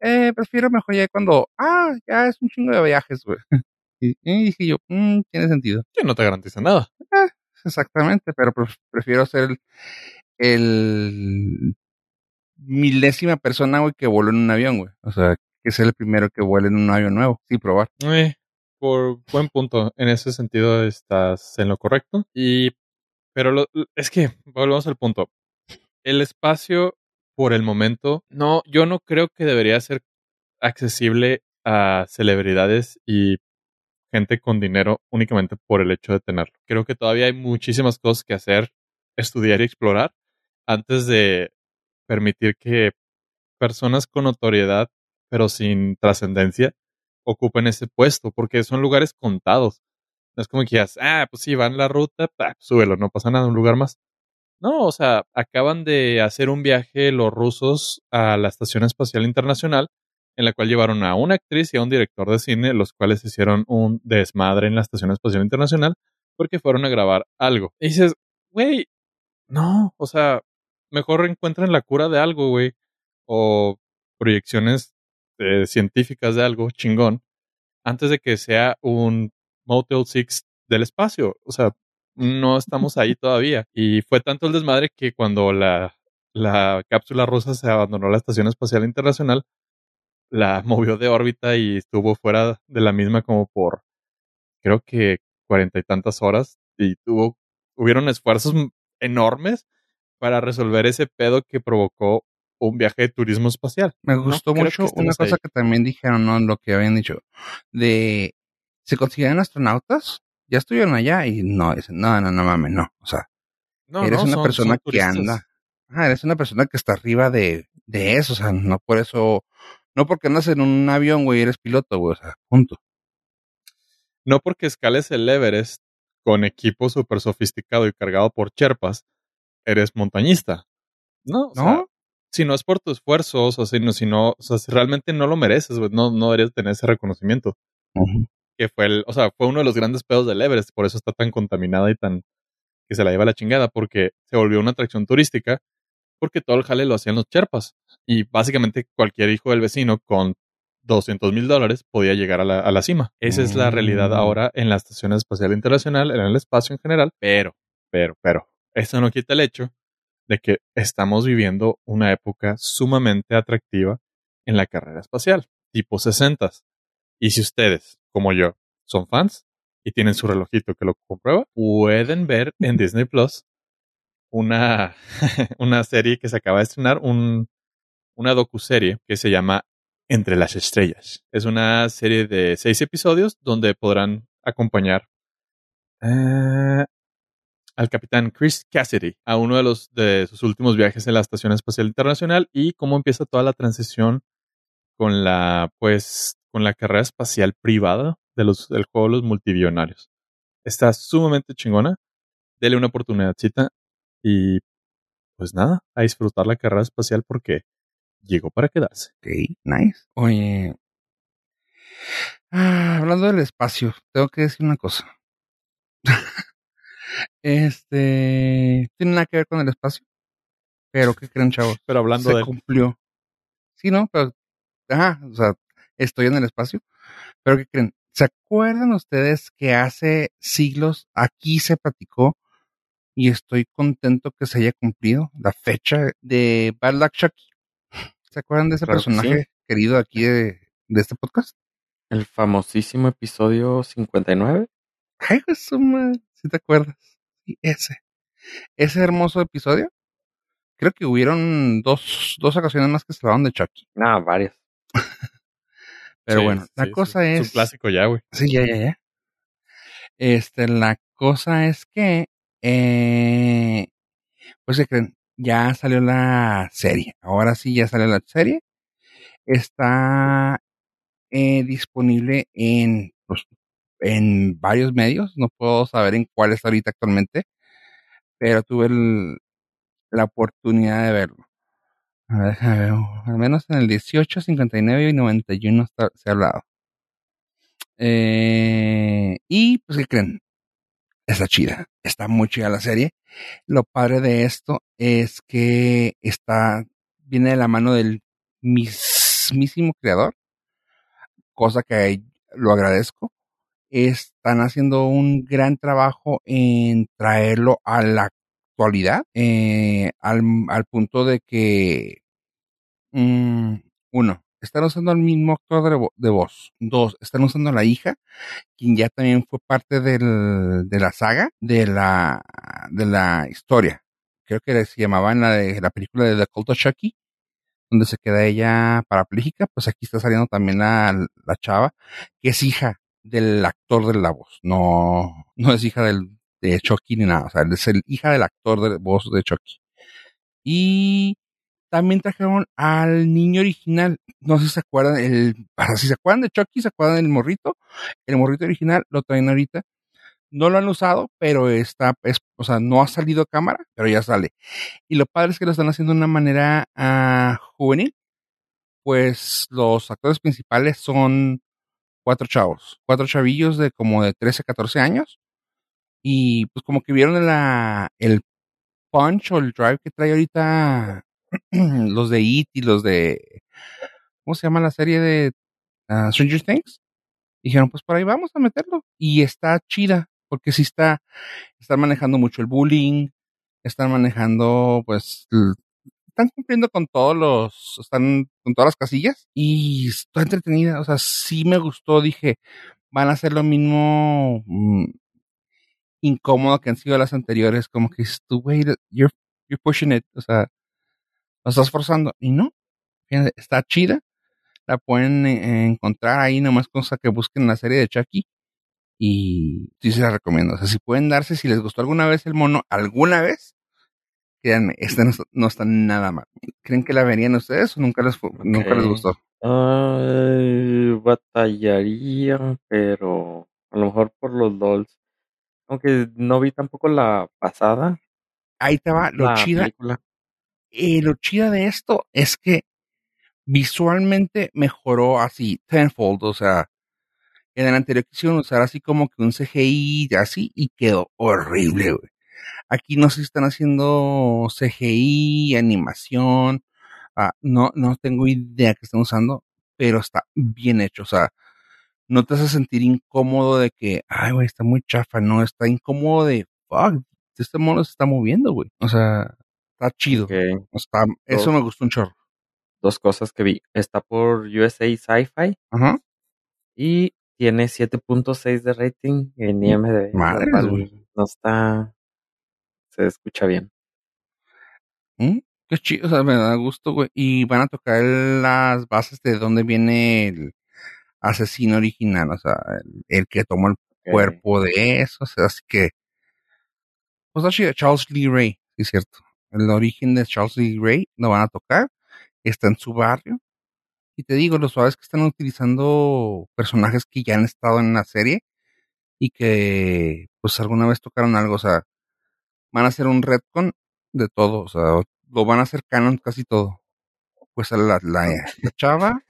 eh, prefiero mejor ya cuando, ah, ya es un chingo de viajes, güey. Y, y dije yo, "Mm, tiene sentido. Que no te garantiza nada. exactamente, pero prefiero ser el, el milésima persona, güey, que vuela en un avión, güey. O sea, que ser el primero que vuele en un avión nuevo, sí, probar. Eh, por buen punto, en ese sentido estás en lo correcto. Y, pero lo, es que, volvemos al punto. El espacio, por el momento, no, yo no creo que debería ser accesible a celebridades y gente con dinero únicamente por el hecho de tenerlo. Creo que todavía hay muchísimas cosas que hacer, estudiar y explorar antes de permitir que personas con notoriedad pero sin trascendencia ocupen ese puesto, porque son lugares contados. No es como que digas, ah, pues sí, van la ruta, súbelo, no pasa nada, un lugar más. No, o sea, acaban de hacer un viaje los rusos a la Estación Espacial Internacional, en la cual llevaron a una actriz y a un director de cine, los cuales hicieron un desmadre en la Estación Espacial Internacional porque fueron a grabar algo. Y dices, güey, no, o sea, mejor encuentren la cura de algo, güey, o proyecciones eh, científicas de algo chingón, antes de que sea un Motel 6 del espacio. O sea, no estamos ahí *laughs* todavía. Y fue tanto el desmadre que cuando la, la cápsula rusa se abandonó la Estación Espacial Internacional, la movió de órbita y estuvo fuera de la misma como por, creo que cuarenta y tantas horas. Y tuvo, hubieron esfuerzos enormes para resolver ese pedo que provocó un viaje de turismo espacial. Me gustó mucho una cosa que también dijeron, ¿no? Lo que habían dicho, de, ¿se consideran astronautas? Ya estuvieron allá y no, dicen, no, no, no mames, no. O sea, eres una persona que anda, ah, eres una persona que está arriba de, de eso, o sea, no por eso, no porque andas en un avión, güey, eres piloto, güey, o sea, punto. No porque escales el Everest con equipo súper sofisticado y cargado por cherpas, eres montañista. No, ¿No? si no es por tus esfuerzos, o si no, si no, o sea, si realmente no lo mereces, no, no deberías tener ese reconocimiento. Que fue el, o sea, fue uno de los grandes pedos del Everest, por eso está tan contaminada y tan, que se la lleva la chingada, porque se volvió una atracción turística, porque todo el jale lo hacían los cherpas. Y básicamente cualquier hijo del vecino con 200 mil dólares podía llegar a la, a la cima. Esa es la realidad mm. ahora en la Estación Espacial Internacional, en el espacio en general, pero, pero, pero, eso no quita el hecho de que estamos viviendo una época sumamente atractiva en la carrera espacial, tipo 60. Y si ustedes, como yo, son fans y tienen su relojito que lo comprueba, pueden ver en Disney Plus una, *laughs* una serie que se acaba de estrenar, un, una docuserie que se llama Entre las Estrellas. Es una serie de seis episodios donde podrán acompañar eh, al capitán Chris Cassidy a uno de los de sus últimos viajes en la Estación Espacial Internacional y cómo empieza toda la transición con la pues con la carrera espacial privada de los del juego de los multibillonarios. Está sumamente chingona. Dele una oportunidadcita y pues nada, a disfrutar la carrera espacial porque llegó para quedarse. Ok, nice. Oye, ah, hablando del espacio, tengo que decir una cosa. *laughs* Este, tiene nada que ver con el espacio. Pero, ¿qué creen, chavos? Pero hablando Se cumplió. Sí, ¿no? Pero, ajá, o sea, estoy en el espacio. Pero, ¿qué creen? ¿Se acuerdan ustedes que hace siglos aquí se platicó y estoy contento que se haya cumplido la fecha de Bad Luck Chucky? ¿Se acuerdan de ese personaje querido aquí de, de, este podcast? El famosísimo episodio 59. Ay, eso, si te acuerdas. Y ese, ese hermoso episodio. Creo que hubieron dos, dos ocasiones más que se hablaron de Chucky. No, varias. *laughs* Pero bueno, la cosa es. Es un clásico ya, güey. Sí, ya, ya, ya. Este, la cosa es que, eh, pues se creen, ya salió la serie. Ahora sí, ya salió la serie. Está eh, disponible en pues, en varios medios, no puedo saber en cuál está ahorita actualmente, pero tuve la oportunidad de verlo. A ver, al menos en el 18, 59 y 91 está, se ha hablado. Eh, y pues, ¿qué creen? Está chida, está muy chida la serie. Lo padre de esto es que está, viene de la mano del mismísimo creador, cosa que lo agradezco están haciendo un gran trabajo en traerlo a la actualidad, eh, al, al, punto de que, um, uno, están usando al mismo actor de, de, voz. Dos, están usando a la hija, quien ya también fue parte del, de la saga, de la, de la historia. Creo que se llamaba en la, de, la película de The of Chucky, donde se queda ella parapléjica, pues aquí está saliendo también la, la chava, que es hija del actor de la voz, no, no es hija del, de Chucky ni nada, o sea, es el hija del actor de voz de Chucky. Y también trajeron al niño original, no sé si se acuerdan, el, si se acuerdan de Chucky, se acuerdan del morrito, el morrito original lo traen ahorita, no lo han usado, pero está, es, o sea, no ha salido a cámara, pero ya sale. Y lo padre es que lo están haciendo de una manera uh, juvenil, pues los actores principales son cuatro chavos, cuatro chavillos de como de 13, 14 años. Y pues como que vieron la, el punch o el drive que trae ahorita *clears throat* los de It y los de, ¿cómo se llama la serie de uh, Stranger Things? Dijeron, pues por ahí vamos a meterlo. Y está chida, porque sí está, están manejando mucho el bullying, están manejando, pues, están cumpliendo con todos los, están con todas las casillas y está entretenida, o sea, sí me gustó, dije, van a hacer lo mismo mmm, incómodo que han sido las anteriores, como que tú, güey, you're, you're pushing it, o sea, lo estás forzando, y no, fíjate, está chida, la pueden eh, encontrar ahí nomás cosa que busquen la serie de Chucky, y sí se la recomiendo, o sea, si pueden darse, si les gustó alguna vez el mono, alguna vez, créanme, esta no, no, está nada mal. ¿Creen que la verían ustedes o nunca les, okay. nunca les gustó? Ay, batallaría, pero a lo mejor por los dolls. Aunque no vi tampoco la pasada. Ahí te va, lo chida. Eh, lo chida de esto es que visualmente mejoró así, tenfold, o sea, en el anterior quisieron usar así como que un CGI así y quedó horrible, güey. Aquí no si están haciendo CGI, animación, ah, no, no tengo idea que están usando, pero está bien hecho, o sea, no te hace sentir incómodo de que, ay, güey, está muy chafa, no, está incómodo de, fuck, este mono se está moviendo, güey, o sea, está chido, Okay. está, eso Dos. me gustó un chorro. Dos cosas que vi. Está por USA Sci-Fi Ajá, y tiene 7.6 de rating en IMDb. Madres, cual güey. No está. Se escucha bien. ¿Mm? qué chido, o sea, me da gusto, güey, y van a tocar las bases de dónde viene el asesino original, o sea, el, el que tomó el cuerpo de eso, o sea, así que, pues está chido, Charles Lee Ray, sí es cierto, el origen de Charles Lee Ray lo van a tocar, está en su barrio, y te digo, lo suave es que están utilizando personajes que ya han estado en la serie, y que, pues alguna vez tocaron algo, o sea, van a hacer un retcon de todo, o sea, lo van a hacer canon casi todo. Pues sale la, la, la chava,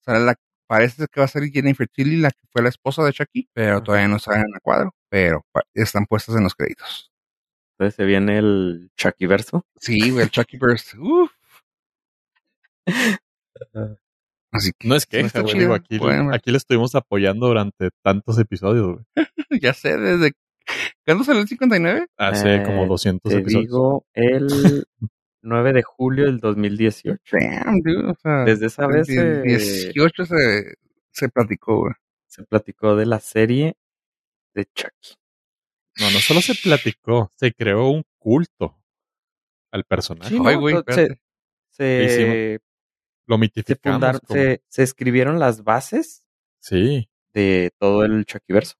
sale la, parece que va a ser Jennifer Tilly, la que fue la esposa de Chucky, pero todavía no salen a cuadro, pero están puestas en los créditos. Entonces se viene el Chucky verso. Sí, el Chucky Burst, *laughs* uff. Así que, No es güey. chido, Digo, aquí, ver. aquí le estuvimos apoyando durante tantos episodios, güey. *laughs* ya sé, desde, ¿cuándo salió el 59? Hace Eh, como 200 Te episodios. digo, el *laughs* 9 de julio del 2018. Damn, dude, o sea, Desde esa vez desde el eh, 18 se, se platicó, güey. se platicó de la serie de Chucky. No, no solo se platicó, se creó un culto al personaje. Sí, Ay, güey, se, se, Lo se, mitificamos. como- se, se escribieron las bases Sí, de todo el Chuckyverso.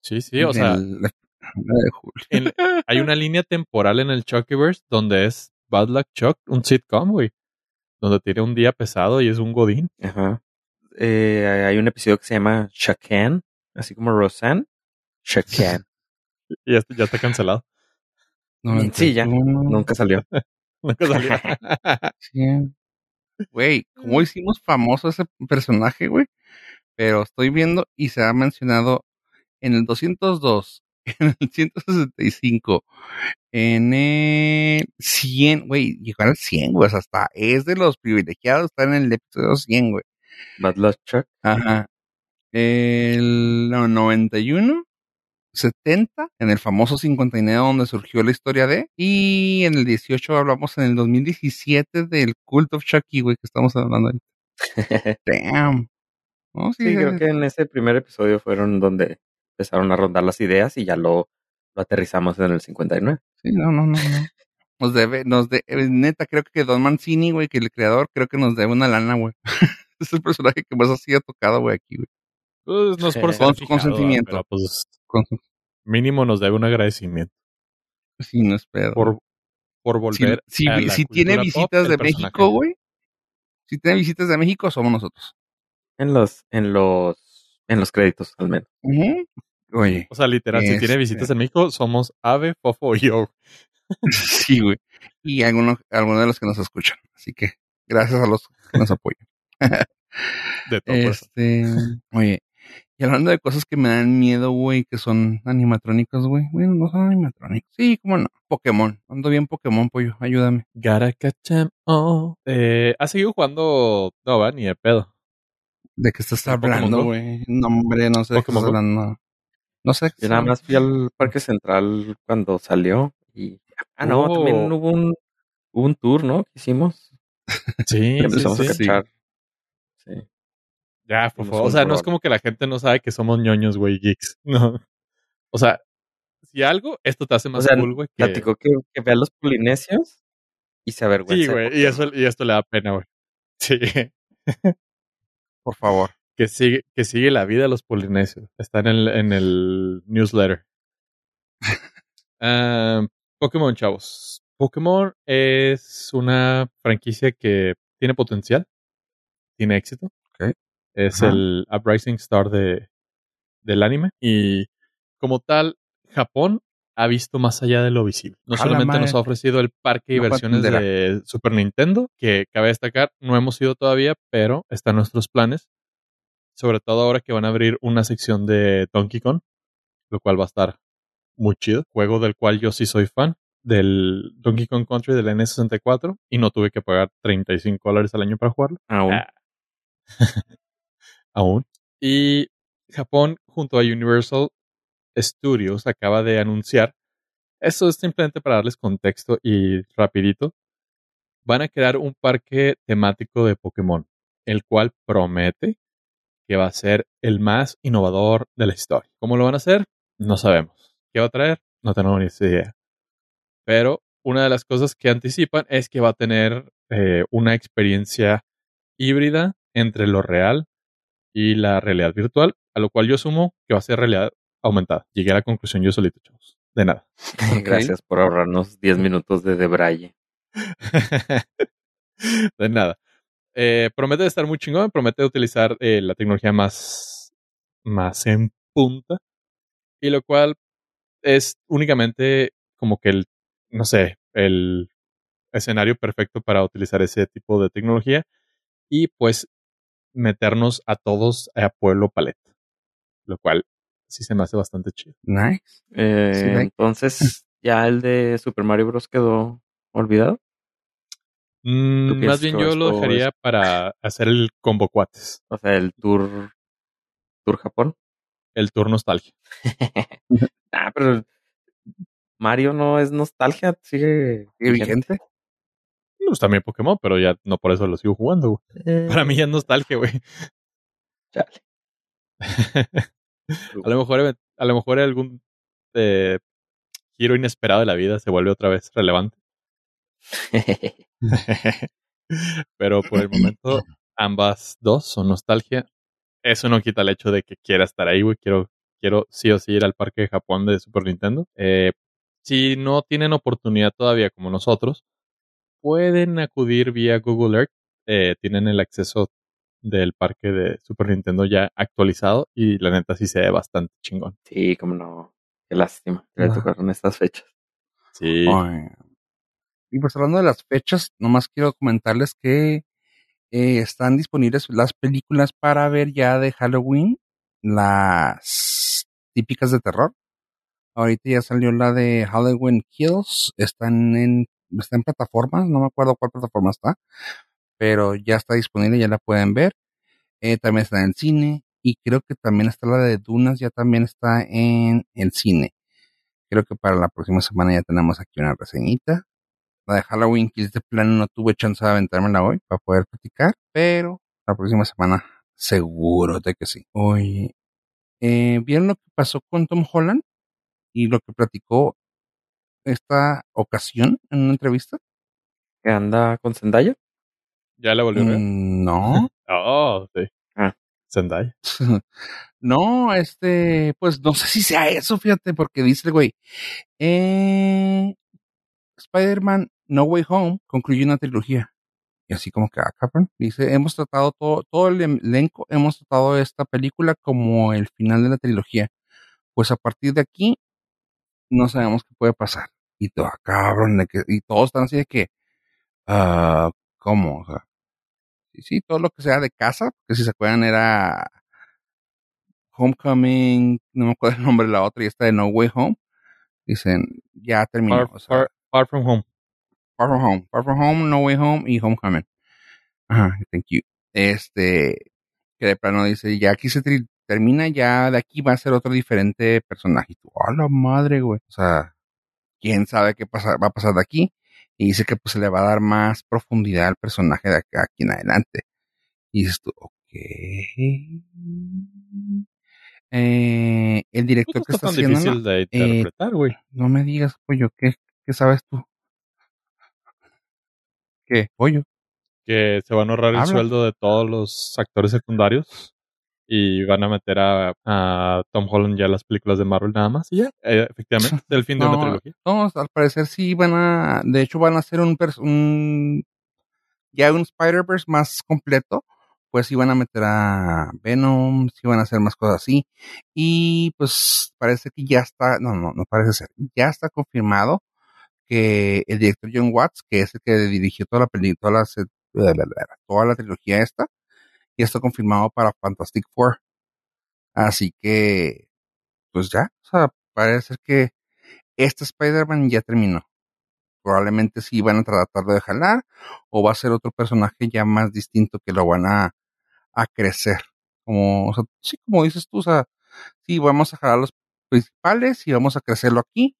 sí, sí. O sea, El- *laughs* en- hay una línea temporal en el Chuckyverse donde es Bad Luck Chuck, un sitcom, güey. Donde tiene un día pesado y es un godín. Ajá. Eh, hay un episodio que se llama Shakan, así como Roseanne. Shakan. *laughs* Y ya, está- ya está cancelado. Sí, ya. 91, Nunca salió. *laughs* Nunca salió. *laughs* 100. Güey, ¿cómo hicimos famoso ese personaje, güey? Pero estoy viendo y se ha mencionado en el 202, *laughs* en el 165, en el 100, güey, llegó al 100, güey, o sea, hasta es de los privilegiados, está en el episodio 100, güey. Bad Luck Chuck. Ajá. El no, 91, 70, en el famoso 59 donde surgió la historia de, y en el 18 hablamos en el 2017 del Cult of Chucky, güey, que estamos hablando ahí. *laughs* Damn. No, sí, Sí, creo que en ese primer episodio fueron donde empezaron a rondar las ideas y ya lo, lo aterrizamos en el 59. sí, no, no, no, no. Nos debe, nos de, eh, neta, creo que Don Mancini, güey, que el creador, creo que nos debe una lana, güey. *laughs* es el personaje que más así ha tocado, güey, aquí, güey. Pues no es *laughs* por Con su consentimiento. pero, pues Con su- mínimo nos debe un agradecimiento Sí, no es pedo. por, por volver si, a la si tiene pop visitas de personaje. México, güey. Si tiene visitas de México, somos nosotros. En los, en los, en los créditos, al menos. Oye, O sea, literal, si tiene Este. visitas en México, somos Ave, Fofo y yo. *laughs* sí, güey. Y algunos, algunos de los que nos escuchan. Así que gracias a los que nos apoyan. De todo pues. Este, oye, y hablando de cosas que me dan miedo, güey, que son animatrónicos, güey. Bueno, no son animatrónicos. Sí, cómo no. Pokémon. Ando bien Pokémon, pollo. Ayúdame. Gotta catch 'em all. Eh, ¿Has seguido jugando? No, va, ni de pedo. ¿De qué estás ¿El Pokémon hablando, güey? No, hombre, no sé de qué estás hablando. No sé. Yo nada más fui al Parque Central cuando salió y... Ah, no, Oh. también hubo un, hubo un tour, ¿no? Que hicimos. Sí, *laughs* Y sí, empezamos sí. a cachar. Sí. Ya, por favor. a O sea, no es como que la gente no sabe que somos ñoños, güey, geeks. *laughs* No. O sea, si algo, esto te hace O más sea, cool, güey. Que... platicó que, que ve a los polinesios y se avergüenza. Sí, güey. Y, eso, y esto le da pena, güey. *laughs* Sí. Por favor. que sigue, que sigue la vida de los polinesios. Está en el, en el newsletter. Ah, Pokémon, chavos. Pokémon es una franquicia que tiene potencial, tiene éxito. Es Ajá. el Uprising Star de, del anime. Y como tal, Japón ha visto más allá de lo visible. No solamente nos ha ofrecido el parque de No puedo versiones de Super Nintendo, que cabe destacar, no hemos ido todavía, pero está en nuestros planes. Sobre todo ahora que van a abrir una sección de Donkey Kong, lo cual va a estar muy chido. Juego del cual yo sí soy fan, del Donkey Kong Country del N64, y no tuve que pagar 35 dólares al año para jugarlo. Aún. Ah. *laughs* Aún. Y Japón, junto a Universal Studios, acaba de anunciar, esto es simplemente para darles contexto y rapidito, van a crear un parque temático de Pokémon, el cual promete que va a ser el más innovador de la historia. ¿Cómo lo van a hacer? No sabemos. ¿Qué va a traer? No tenemos ni idea. Pero una de las cosas que anticipan es que va a tener eh, una experiencia híbrida entre lo real y la realidad virtual, a lo cual yo asumo que va a ser realidad aumentada. Llegué a la conclusión yo solito, chavos. De nada. *laughs* Gracias por ahorrarnos 10 minutos de debraye. *laughs* de nada. Eh, promete estar muy chingón, promete utilizar eh, la tecnología más, más en punta, y lo cual es únicamente como que el, no sé, el escenario perfecto para utilizar ese tipo de tecnología y pues meternos a todos a Pueblo Paleta, lo cual sí se me hace bastante chido. Nice. Eh, Sí, entonces, *laughs* ¿ya el de Super Mario Bros. quedó olvidado? Mm, ¿Tú más bien yo lo dejaría para hacer el combo cuates, O sea, el tour, tour Japón. el tour nostalgia. *laughs* Ah, pero Mario no es nostalgia, sigue ¿Sigue vigente? Pues también Pokémon, pero ya no por eso lo sigo jugando. Eh, Para mí ya es nostalgia, güey. chale. *laughs* a lo mejor, a lo mejor algún eh, giro inesperado de la vida se vuelve otra vez relevante. *laughs* *laughs* Pero por el momento, ambas dos son nostalgia. Eso no quita el hecho de que quiera estar ahí, güey. Quiero, quiero sí o sí ir al parque de Japón de Super Nintendo. Eh, si no tienen oportunidad todavía como nosotros, pueden acudir vía Google Earth. Eh, tienen el acceso del parque de Super Nintendo ya actualizado y la neta sí se ve bastante chingón. sí, como no. Qué lástima. que Le Ah. tocaron estas fechas. Sí. Ay. Y pues hablando de las fechas, nomás quiero comentarles que eh, están disponibles las películas para ver ya de Halloween, las típicas de terror. Ahorita ya salió la de Halloween Kills, están en, está en plataformas, no me acuerdo cuál plataforma está, pero ya está disponible, ya la pueden ver. Eh, también está en cine Y creo que también está la de Dunas, ya también está en el cine. Creo que para la próxima semana ya tenemos aquí una reseñita. La de Halloween Kills de plano no tuve chance de aventármela hoy para poder platicar, pero la próxima semana seguro de que sí. Oye, eh, ¿vieron lo que pasó con Tom Holland y lo que platicó esta ocasión en una entrevista? ¿Que anda con Zendaya? ¿Ya le volvió a ver? Mm, no. *laughs* Oh, sí. Ah. Zendaya. *laughs* no, este, pues no sé si sea eso, fíjate, porque dice el güey, eh, Spider-Man No Way Home concluye una trilogía. Y así como que, ah, cabrón. Dice, hemos tratado todo, todo el elenco, hemos tratado esta película como el final de la trilogía. Pues a partir de aquí, no sabemos qué puede pasar. Y todo, ah, cabrón, de que, y todos están así de que, ah, ¿cómo? O sea, sí, sí, todo lo que sea de casa, que si se acuerdan era Homecoming, no me acuerdo el nombre de la otra, y esta de No Way Home. Dicen, ya terminó. Far, o sea, far- Far From Home. Far From Home, Far From Home, No Way Home y Homecoming. Ajá, thank you. Este, que de plano dice, ya aquí se termina, ya de aquí va a ser otro diferente personaje. Y tú, a la madre, güey. O sea, quién sabe qué pasa, va a pasar de aquí. Y dice que pues se le va a dar más profundidad al personaje de acá, aquí en adelante. Y dices tú, ok. Eh, el director Pues no que está haciendo, difícil de interpretar, güey. no me digas, pollo, ¿qué, qué sabes tú? ¿Qué? Pollo. que se van a ahorrar el sueldo de todos los actores secundarios y van a meter a, a Tom Holland ya las películas de Marvel nada más y ya, eh, efectivamente, *laughs* es el fin de una trilogía. No, al parecer sí van a, de hecho van a hacer un, ya un Spider-Verse más completo, pues sí van a meter a Venom, sí van a hacer más cosas así, y pues parece que ya está, no, no, no parece ser, ya está confirmado que el director John Watts, que es el que dirigió toda la película, toda la, se- toda la trilogía esta, ya está confirmado para Fantastic Four. Así que, pues ya, o sea, parece que este Spider-Man ya terminó. Probablemente sí van a tratarlo de jalar o va a ser otro personaje ya más distinto que lo van a, a crecer. Como, o sea, sí, como dices tú, o sea, sí, vamos a jalar los principales y vamos a crecerlo aquí,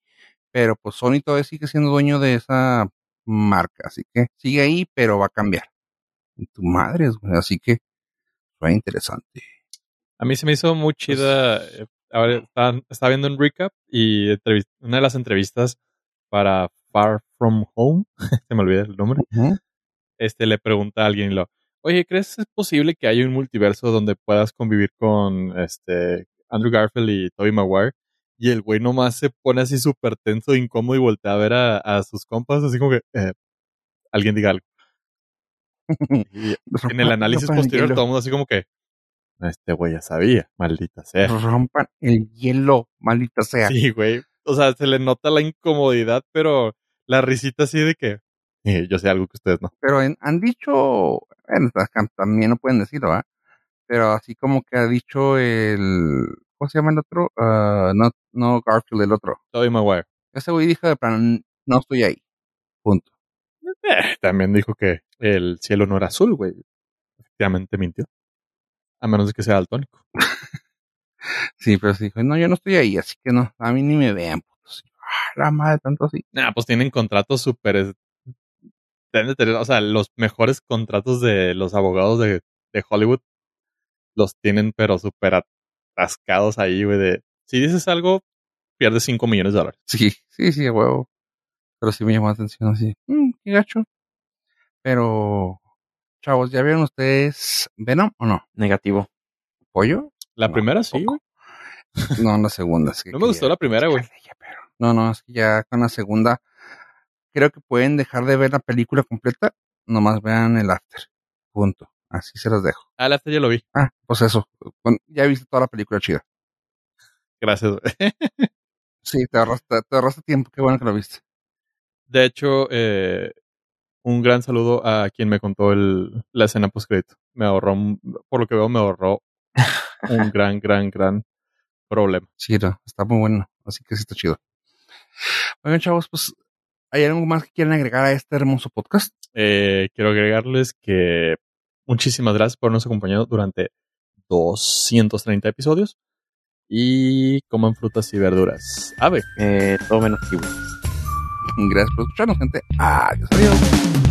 pero pues Sony todavía sigue siendo dueño de esa marca, así que sigue ahí, pero va a cambiar. Y tu madre, así que fue interesante. A mí se me hizo muy chida. eh, ahora estaba, estaba viendo un recap y una de las entrevistas para Far From Home, *laughs* se me olvida el nombre, este le pregunta a alguien y lo, oye, ¿crees que es posible que haya un multiverso donde puedas convivir con este Andrew Garfield y Tobey Maguire? Y el güey nomás se pone así súper tenso, incómodo y voltea a ver a, a sus compas, así como que, eh, alguien diga algo. *laughs* Y en el análisis el posterior, todo el mundo así como que, este güey ya sabía, maldita sea. Rompan el hielo, maldita sea. Sí, güey. O sea, se le nota la incomodidad, pero la risita así de que eh, yo sé algo que ustedes no. Pero en- han dicho, acá también no pueden decirlo, ¿ah? Pero así como que ha dicho el, ¿cómo se llama el otro? Ah, no, no Garfield, el otro. Tobey Maguire. Ese güey dijo de plan, no estoy ahí. Punto. Eh, también dijo que el cielo no era azul, güey. Efectivamente mintió. A menos de que sea daltónico. *laughs* Sí, pero sí no, yo no estoy ahí, así que no, a mí ni me vean. putos. Ah, la madre, tanto así. Nah, pues tienen contratos súper. es- Deben de tener, o sea, los mejores contratos de los abogados de, de Hollywood los tienen, pero súper atascados ahí, güey. De si dices algo, pierdes 5 millones de dólares. Sí, sí, sí, huevo. Pero sí me llamó la atención así. "Mm, qué gacho. Pero, chavos, ¿ya vieron ustedes Venom o no? Negativo. ¿Pollo? La No, primera sí, güey. No, la segunda. es que No me gustó la primera, güey. No, no, es que ya con la segunda creo que pueden dejar de ver la película completa, nomás vean el after. Punto. Así se los dejo. Ah, la ya lo vi. Ah, pues eso. Bueno, ya viste toda la película chida. Gracias, güey. Sí, te ahorraste, te ahorraste tiempo. Qué bueno que lo viste. De hecho, eh, un gran saludo a quien me contó el, la escena post Me ahorró, un- por lo que veo, me ahorró un *laughs* gran, gran, gran problema. Sí, no, está muy bueno. Así que sí está chido. Oigan, chavos, pues, ¿hay algo más que quieran agregar a este hermoso podcast? Eh, quiero agregarles que muchísimas gracias por habernos acompañado durante 230 episodios. Y coman frutas y verduras. Ave. Eh, todo menos kiwi. Gracias por escucharnos, gente. Adiós, adiós.